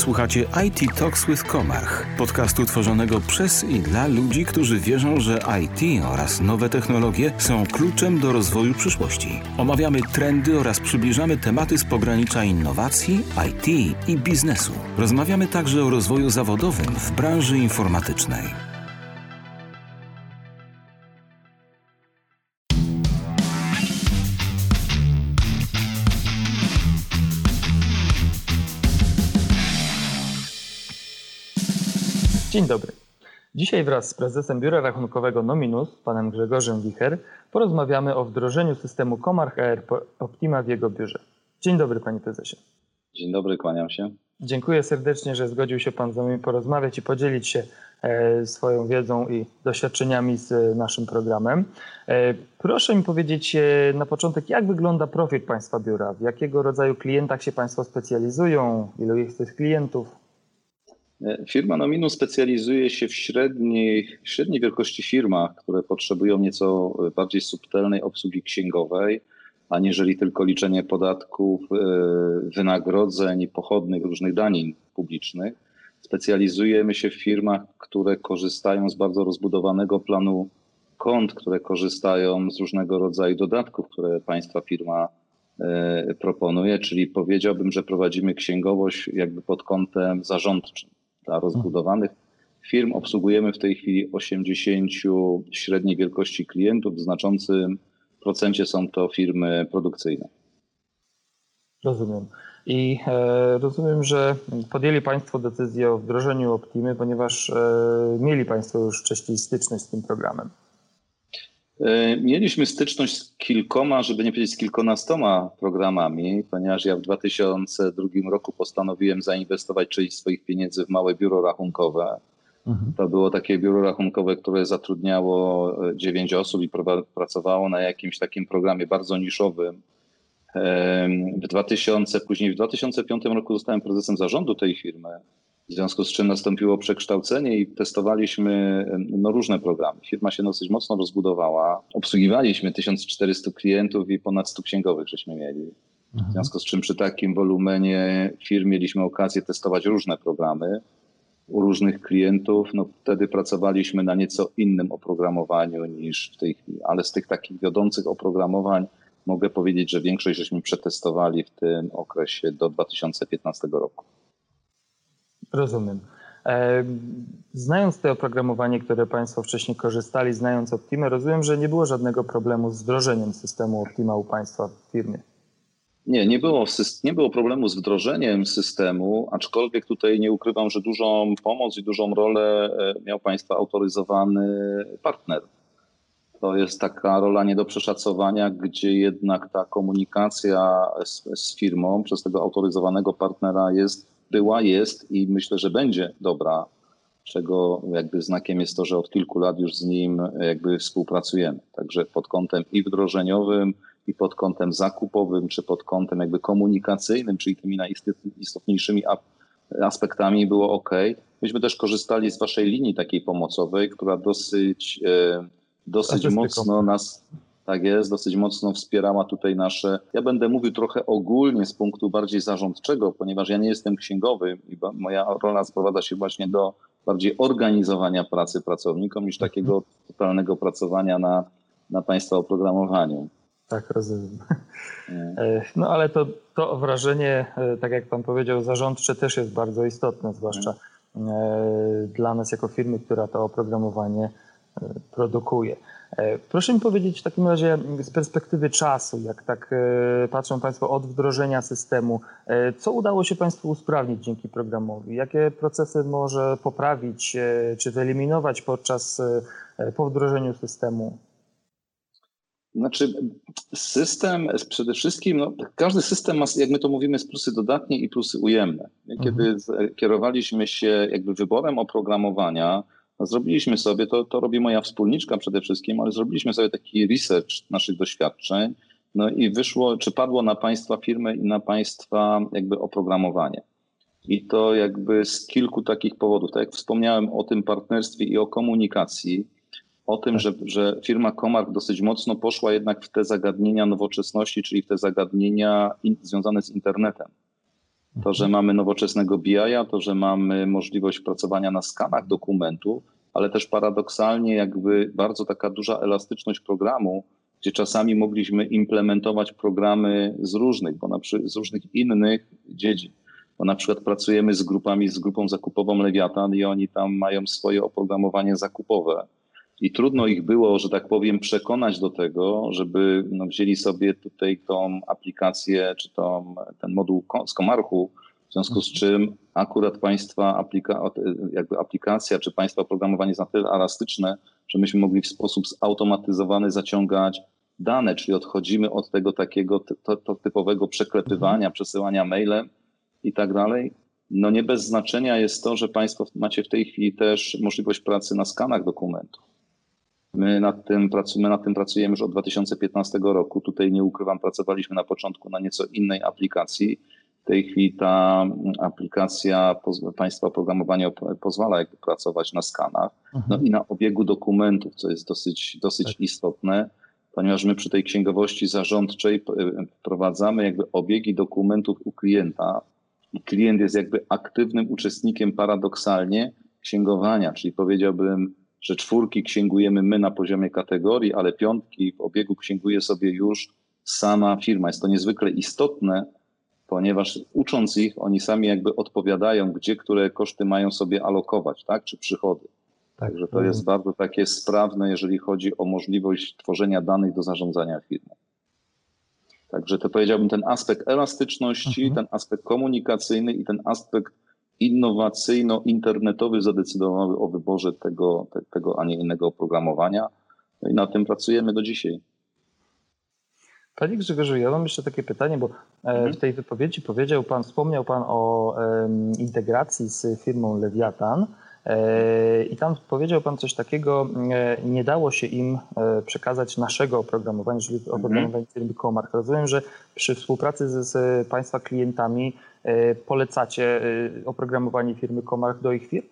Słuchacie IT Talks with Komarch, podcastu tworzonego przez i dla ludzi, którzy wierzą, że IT oraz nowe technologie są kluczem do rozwoju przyszłości. Omawiamy trendy oraz przybliżamy tematy z pogranicza innowacji, IT i biznesu. Rozmawiamy także o rozwoju zawodowym w branży informatycznej. Dzień dobry. Dzisiaj wraz z prezesem Biura Rachunkowego Nominus, panem Grzegorzem Wicher, porozmawiamy o wdrożeniu systemu Comarch ERP Optima w jego biurze. Dzień dobry, panie prezesie. Dzień dobry, kłaniam się. Dziękuję serdecznie, że zgodził się pan z nami porozmawiać i podzielić się e, swoją wiedzą i doświadczeniami z naszym programem. E, proszę mi powiedzieć e, na początek, jak wygląda profil państwa biura? W jakiego rodzaju klientach się państwo specjalizują? Ilu jest tych klientów? Firma Nominu specjalizuje się w średniej, średniej wielkości firmach, które potrzebują nieco bardziej subtelnej obsługi księgowej, aniżeli tylko liczenie podatków, e, wynagrodzeń i pochodnych różnych danin publicznych. Specjalizujemy się w firmach, które korzystają z bardzo rozbudowanego planu kont, które korzystają z różnego rodzaju dodatków, które państwa firma e, proponuje, czyli powiedziałbym, że prowadzimy księgowość jakby pod kątem zarządczym dla rozbudowanych firm. Obsługujemy w tej chwili 80 średniej wielkości klientów. W znaczącym procencie są to firmy produkcyjne. Rozumiem. I e, rozumiem, że podjęli Państwo decyzję o wdrożeniu Optimy, ponieważ e, mieli Państwo już wcześniej styczność z tym programem. E, mieliśmy styczność z kilkoma, żeby nie powiedzieć z kilkunastoma programami, ponieważ ja w 2002 roku postanowiłem zainwestować część swoich pieniędzy w małe biuro rachunkowe. Mhm. To było takie biuro rachunkowe, które zatrudniało 9 osób i pracowało na jakimś takim programie bardzo niszowym. W 2000, później w 2005 roku zostałem prezesem zarządu tej firmy w związku z czym nastąpiło przekształcenie i testowaliśmy no, różne programy. Firma się dosyć mocno rozbudowała. Obsługiwaliśmy 1400 klientów i ponad 100 księgowych żeśmy mieli. W mhm. związku z czym przy takim wolumenie firm mieliśmy okazję testować różne programy u różnych klientów. No, wtedy pracowaliśmy na nieco innym oprogramowaniu niż w tej chwili, ale z tych takich wiodących oprogramowań mogę powiedzieć, że większość żeśmy przetestowali w tym okresie do 2015 roku. Rozumiem. E, znając to oprogramowanie, które Państwo wcześniej korzystali, znając Optimę, rozumiem, że nie było żadnego problemu z wdrożeniem systemu Optima u Państwa w firmie. Nie, nie było, nie było problemu z wdrożeniem systemu, aczkolwiek tutaj nie ukrywam, że dużą pomoc i dużą rolę e, miał Państwa autoryzowany partner. To jest taka rola nie do przeszacowania, gdzie jednak ta komunikacja z, z firmą przez tego autoryzowanego partnera jest była, jest i myślę, że będzie dobra, czego jakby znakiem jest to, że od kilku lat już z nim jakby współpracujemy. Także pod kątem i wdrożeniowym, i pod kątem zakupowym, czy pod kątem jakby komunikacyjnym, czyli tymi najistotniejszymi aspektami było ok. Myśmy też korzystali z waszej linii takiej pomocowej, która dosyć, e, dosyć mocno nas tak jest, dosyć mocno wspierała tutaj nasze. Ja będę mówił trochę ogólnie z punktu bardziej zarządczego, ponieważ ja nie jestem księgowy i moja rola sprowadza się właśnie do bardziej organizowania pracy pracownikom niż takiego totalnego pracowania na, na państwa oprogramowaniu. Tak, rozumiem. E, no ale to, to wrażenie, e, tak jak pan powiedział, zarządcze też jest bardzo istotne, zwłaszcza e, dla nas jako firmy, która to oprogramowanie produkuje. E, proszę mi powiedzieć w takim razie z perspektywy czasu, jak tak e, patrzą Państwo od wdrożenia systemu, e, co udało się Państwu usprawnić dzięki programowi? Jakie procesy może poprawić czy wyeliminować podczas po wdrożeniu systemu? Znaczy, system przede wszystkim, no, każdy system ma, jak my to mówimy, z plusy dodatnie i plusy ujemne. Kiedy mhm. kierowaliśmy się jakby wyborem oprogramowania, Zrobiliśmy sobie, to, to robi moja wspólniczka przede wszystkim, ale zrobiliśmy sobie taki research naszych doświadczeń, no i wyszło, czy padło na Państwa firmę i na Państwa jakby oprogramowanie. I to jakby z kilku takich powodów. Tak jak wspomniałem o tym partnerstwie i o komunikacji, o tym, że, że firma Comarch dosyć mocno poszła jednak w te zagadnienia nowoczesności, czyli w te zagadnienia in, związane z internetem. To, że mamy nowoczesnego BI, to, że mamy możliwość pracowania na skanach dokumentów, ale też paradoksalnie jakby bardzo taka duża elastyczność programu, gdzie czasami mogliśmy implementować programy z różnych, bo na przykład z różnych innych dziedzin. Bo na przykład pracujemy z grupami, z grupą zakupową Lewiatan i oni tam mają swoje oprogramowanie zakupowe. I trudno ich było, że tak powiem, przekonać do tego, żeby no, wzięli sobie tutaj tą aplikację, czy tą, ten moduł z Komarchu, w związku z czym akurat państwa aplika, jakby aplikacja czy państwa oprogramowanie jest na tyle elastyczne, że myśmy mogli w sposób zautomatyzowany zaciągać dane, czyli odchodzimy od tego takiego to, to typowego przeklepywania, mhm. przesyłania mailem i tak dalej. No nie bez znaczenia jest to, że Państwo macie w tej chwili też możliwość pracy na skanach dokumentów. My nad tym, pracujemy, nad tym pracujemy już od 2015 roku. Tutaj nie ukrywam, pracowaliśmy na początku na nieco innej aplikacji. W tej chwili ta aplikacja państwa oprogramowania pozwala jakby pracować na skanach, no mhm. i na obiegu dokumentów, co jest dosyć, dosyć tak. istotne, ponieważ my przy tej księgowości zarządczej wprowadzamy jakby obiegi dokumentów u klienta i klient jest jakby aktywnym uczestnikiem paradoksalnie księgowania, czyli powiedziałbym, że czwórki księgujemy my na poziomie kategorii, ale piątki w obiegu księguje sobie już sama firma. Jest to niezwykle istotne, ponieważ ucząc ich, oni sami jakby odpowiadają, gdzie które koszty mają sobie alokować, tak, czy przychody. Tak. Także to jest bardzo takie sprawne, jeżeli chodzi o możliwość tworzenia danych do zarządzania firmą. Także to powiedziałbym ten aspekt elastyczności, mhm. ten aspekt komunikacyjny i ten aspekt innowacyjno-internetowy zadecydowały o wyborze tego, te, tego, a nie innego oprogramowania. No i na tym pracujemy do dzisiaj. Panie Grzegorzu, ja mam jeszcze takie pytanie, bo e, mhm. w tej wypowiedzi powiedział Pan, wspomniał Pan o integracji z firmą Lewiatan. E, I tam powiedział Pan coś takiego, e, nie dało się im e, przekazać naszego oprogramowania, czyli mhm. oprogramowania firmy Comark. Rozumiem, że przy współpracy z, z Państwa klientami polecacie oprogramowanie firmy Comark do ich firm?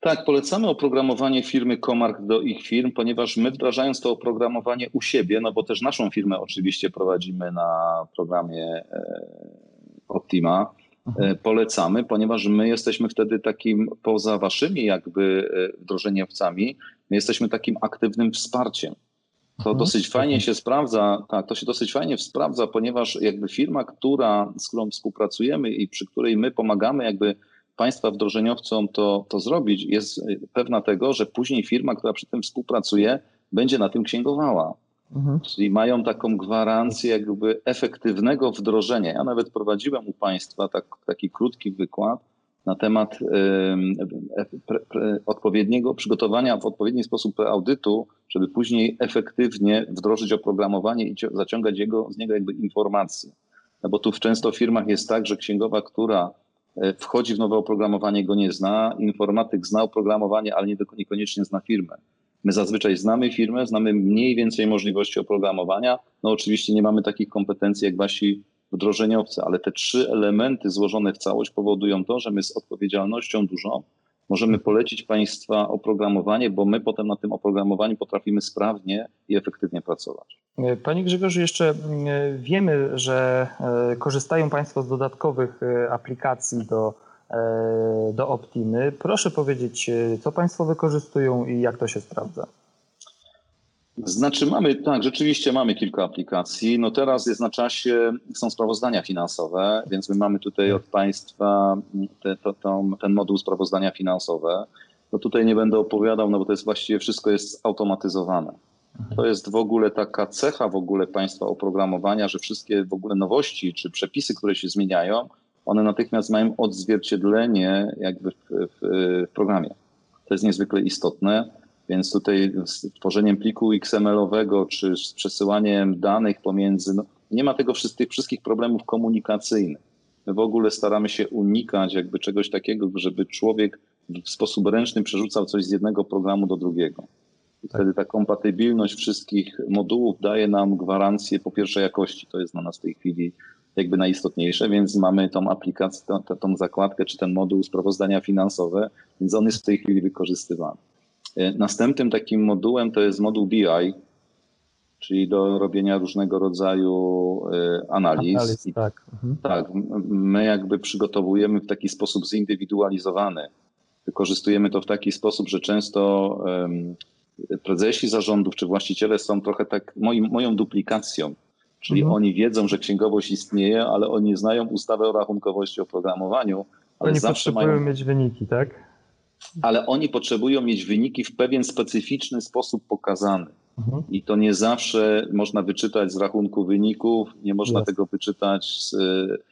Tak, polecamy oprogramowanie firmy Comark do ich firm, ponieważ my wdrażając to oprogramowanie u siebie, no bo też naszą firmę oczywiście prowadzimy na programie Optima, polecamy, ponieważ my jesteśmy wtedy takim, poza waszymi jakby e, wdrożeniowcami, my jesteśmy takim aktywnym wsparciem. To mhm. dosyć fajnie się sprawdza, tak, to się dosyć fajnie sprawdza, ponieważ jakby firma, która, z którą współpracujemy i przy której my pomagamy jakby państwa wdrożeniowcom to, to zrobić, jest pewna tego, że później firma, która przy tym współpracuje, będzie na tym księgowała. Mhm. Czyli mają taką gwarancję jakby efektywnego wdrożenia. Ja nawet prowadziłem u Państwa tak, taki krótki wykład na temat y, odpowiedniego przygotowania w odpowiedni sposób audytu, żeby później efektywnie wdrożyć oprogramowanie i zaciągać jego, z niego jakby informacje. No bo tu często w firmach jest tak, że księgowa, która e, wchodzi w nowe oprogramowanie, go nie zna, informatyk zna oprogramowanie, ale nie, niekoniecznie zna firmę. My zazwyczaj znamy firmę, znamy mniej więcej możliwości oprogramowania. No oczywiście nie mamy takich kompetencji jak wasi wdrożeniowcy, ale te trzy elementy złożone w całość powodują to, że my z odpowiedzialnością dużą możemy polecić Państwa oprogramowanie, bo my potem na tym oprogramowaniu potrafimy sprawnie i efektywnie pracować. Panie Grzegorzu, jeszcze mm, wiemy, że e, korzystają Państwo z dodatkowych e, aplikacji do do Optimy. Proszę powiedzieć, e, co Państwo wykorzystują i jak to się sprawdza? Znaczy mamy, tak, rzeczywiście mamy kilka aplikacji. No teraz jest na czasie, są sprawozdania finansowe, więc my mamy tutaj od Państwa te, to, to, ten moduł sprawozdania finansowe. No tutaj nie będę opowiadał, no bo to jest właściwie wszystko jest automatyzowane. To jest w ogóle taka cecha w ogóle Państwa oprogramowania, że wszystkie w ogóle nowości czy przepisy, które się zmieniają, one natychmiast mają odzwierciedlenie jakby w, w, w programie. To jest niezwykle istotne, więc tutaj z tworzeniem pliku XML-owego czy z przesyłaniem danych pomiędzy, no, nie ma tego tych wszystkich problemów komunikacyjnych. My w ogóle staramy się unikać jakby czegoś takiego, żeby człowiek w sposób ręczny przerzucał coś z jednego programu do drugiego. I wtedy ta kompatybilność wszystkich modułów daje nam gwarancję po pierwsze jakości. To jest dla nas w tej chwili jakby najistotniejsze, więc mamy tą aplikację, tą, tą zakładkę czy ten moduł sprawozdania finansowe, więc on jest w tej chwili wykorzystywany. E, następnym takim modułem to jest moduł BI, czyli do robienia różnego rodzaju analiz. analiz tak. Mhm. tak, my jakby przygotowujemy w taki sposób zindywidualizowany. Wykorzystujemy to w taki sposób, że często prezesi zarządów czy właściciele są trochę tak moim, moją duplikacją. Czyli mhm. oni wiedzą, że księgowość istnieje, ale oni znają ustawę o rachunkowości, o programowaniu. Ale oni zawsze potrzebują mają... mieć wyniki, tak? Ale oni potrzebują mieć wyniki w pewien specyficzny sposób pokazane. Mhm. I to nie zawsze można wyczytać z rachunku wyników, nie można tego wyczytać z,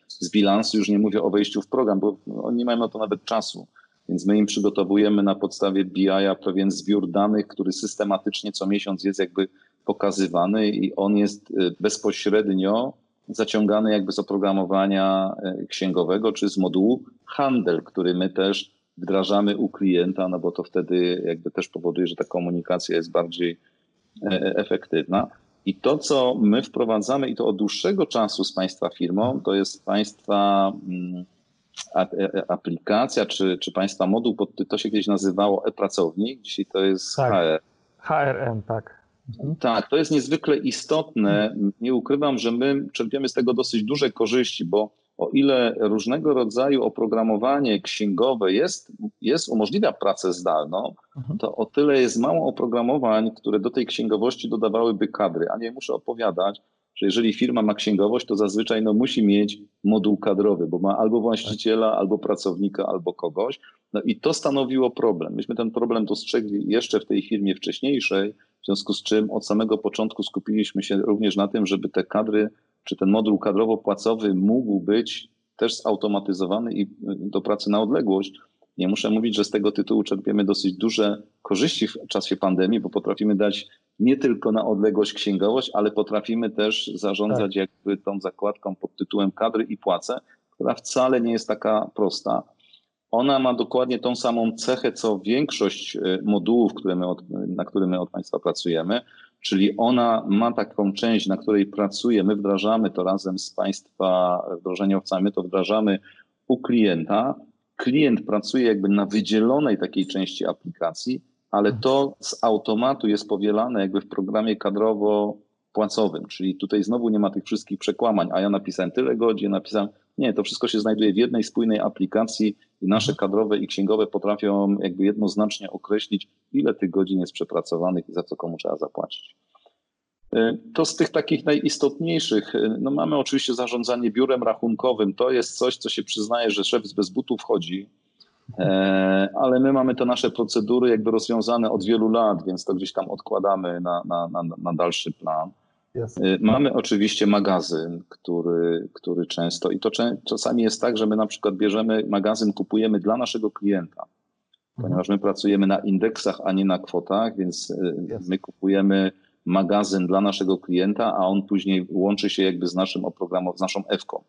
z bilansu, już nie mówię o wejściu w program, bo oni nie mają na to nawet czasu. Więc my im przygotowujemy na podstawie BI-a pewien zbiór danych, który systematycznie co miesiąc jest jakby pokazywany i on jest y, bezpośrednio zaciągany jakby z oprogramowania y, księgowego czy z modułu handel, który my też wdrażamy u klienta, no bo to wtedy jakby też powoduje, że ta komunikacja jest bardziej e, e, efektywna. I to, co my wprowadzamy, i to od dłuższego czasu z Państwa firmą, to jest Państwa mm, E, aplikacja, czy, czy Państwa moduł, to się kiedyś nazywało e-pracownik, dzisiaj to jest tak. HR. HRM, tak. Mhm. Tak, to jest niezwykle istotne. Nie ukrywam, że my czerpiemy z tego dosyć duże korzyści, bo o ile różnego rodzaju oprogramowanie księgowe jest, jest umożliwia pracę zdalną, mhm. to o tyle jest mało oprogramowań, które do tej księgowości dodawałyby kadry. A nie muszę opowiadać, że jeżeli firma ma księgowość, to zazwyczaj no, musi mieć moduł kadrowy, bo ma albo właściciela, albo pracownika, albo kogoś. No i to stanowiło problem. Myśmy ten problem dostrzegli jeszcze w tej firmie wcześniejszej, w związku z czym od samego początku skupiliśmy się również na tym, żeby te kadry, czy ten moduł kadrowo-płacowy mógł być też zautomatyzowany i do pracy na odległość. Nie muszę mówić, że z tego tytułu czerpiemy dosyć duże korzyści w czasie pandemii, bo potrafimy dać nie tylko na odległość księgowość, ale potrafimy też zarządzać tak. jakby tą zakładką pod tytułem kadry i płace, która wcale nie jest taka prosta. Ona ma dokładnie tą samą cechę, co większość e, modułów, które my od, na których my od Państwa pracujemy, czyli ona ma taką część, na której pracujemy, wdrażamy to razem z Państwa wdrożeniowcami, to wdrażamy u klienta. Klient pracuje jakby na wydzielonej takiej części aplikacji, ale mhm. to z automatu jest powielane jakby w programie kadrowo-płacowym, czyli tutaj znowu nie ma tych wszystkich przekłamań, a ja napisałem tyle godzin, napisałem, nie, to wszystko się znajduje w jednej spójnej aplikacji i nasze mhm. kadrowe i księgowe potrafią jakby jednoznacznie określić, ile tych godzin jest przepracowanych i za co komu trzeba zapłacić. To z tych takich najistotniejszych, e, no mamy oczywiście zarządzanie biurem rachunkowym. To jest coś, co się przyznaje, że szef bez butów chodzi, E, ale my mamy te nasze procedury jakby rozwiązane od wielu lat, więc to gdzieś tam odkładamy na, na, na, na dalszy plan. E, mamy oczywiście magazyn, który, który często, i to czasami jest tak, że my na przykład bierzemy magazyn, kupujemy dla naszego klienta, ponieważ my pracujemy na indeksach, a nie na kwotach, więc Jasne. my kupujemy magazyn dla naszego klienta, a on później łączy się jakby z naszym oprogramowaniem, z naszą EFKą.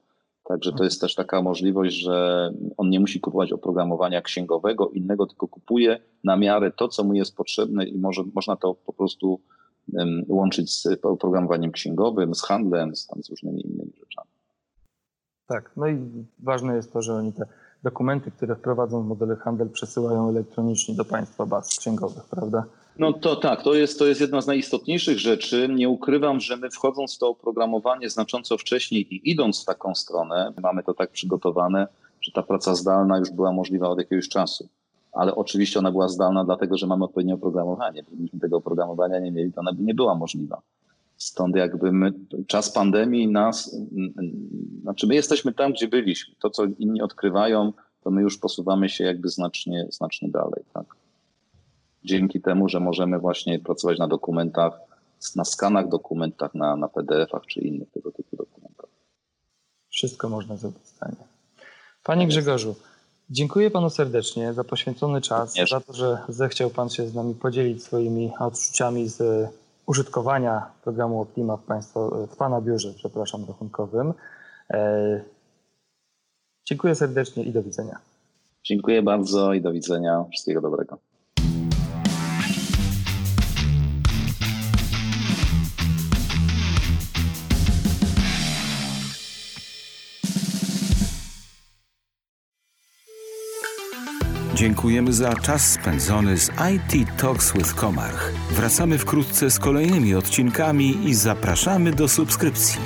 Także to jest też taka możliwość, że on nie musi kupować oprogramowania księgowego, innego, tylko kupuje na miarę to, co mu jest potrzebne i może, można to po prostu um, łączyć z oprogramowaniem księgowym, z handlem, z, tam, z różnymi innymi rzeczami. Tak, no i ważne jest to, że oni te dokumenty, które wprowadzą w modele handel, przesyłają elektronicznie do państwa baz księgowych, prawda? No to tak, to jest, to jest jedna z najistotniejszych rzeczy. Nie ukrywam, że my wchodząc w to oprogramowanie znacząco wcześniej i idąc w taką stronę, mamy to tak przygotowane, że ta praca zdalna już była możliwa od jakiegoś czasu. Ale oczywiście ona była zdalna dlatego, że mamy odpowiednie oprogramowanie. Gdybyśmy tego oprogramowania nie mieli, to ona by nie była możliwa. Stąd jakby my, czas pandemii nas, znaczy my jesteśmy tam, gdzie byliśmy. To, co inni odkrywają, to my już posuwamy się jakby znacznie, znacznie dalej. Tak? Dzięki temu, że możemy właśnie pracować na dokumentach, na skanach dokumentach, na, na PDF-ach czy innych tego typu dokumentach. Wszystko można zrobić stanie. Panie Grzegorzu, dziękuję Panu serdecznie za poświęcony czas, za to, że zechciał Pan się z nami podzielić swoimi odczuciami z użytkowania programu Optima w, państwo, w Pana biurze, przepraszam, rachunkowym. E, dziękuję serdecznie i do widzenia. Dziękuję bardzo i do widzenia. Wszystkiego dobrego. Dziękujemy za czas spędzony z IT Talks with Komarch. Wracamy wkrótce z kolejnymi odcinkami i zapraszamy do subskrypcji.